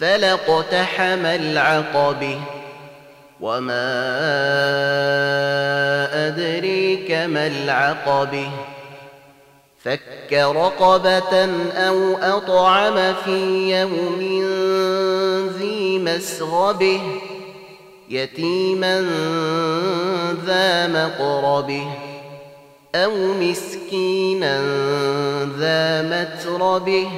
فلاقتحم العقبة. وما أدريك ما العقبة. فك رقبة أو أطعم في يوم ذي مسغبة. يتيما ذا مقربة. أو مسكينا ذا متربة.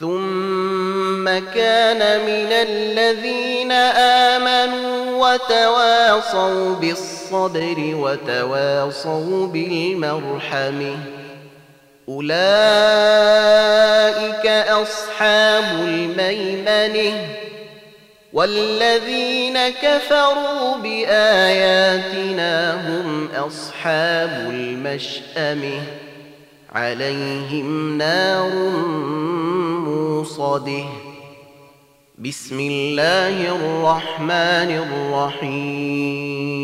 ثم كان من الذين آمنوا وتواصوا بالصبر وتواصوا بالمرحمه أولئك أصحاب الميمنة والذين كفروا بآياتنا هم أصحاب المشأمة عليهم نار موصده بسم الله الرحمن الرحيم.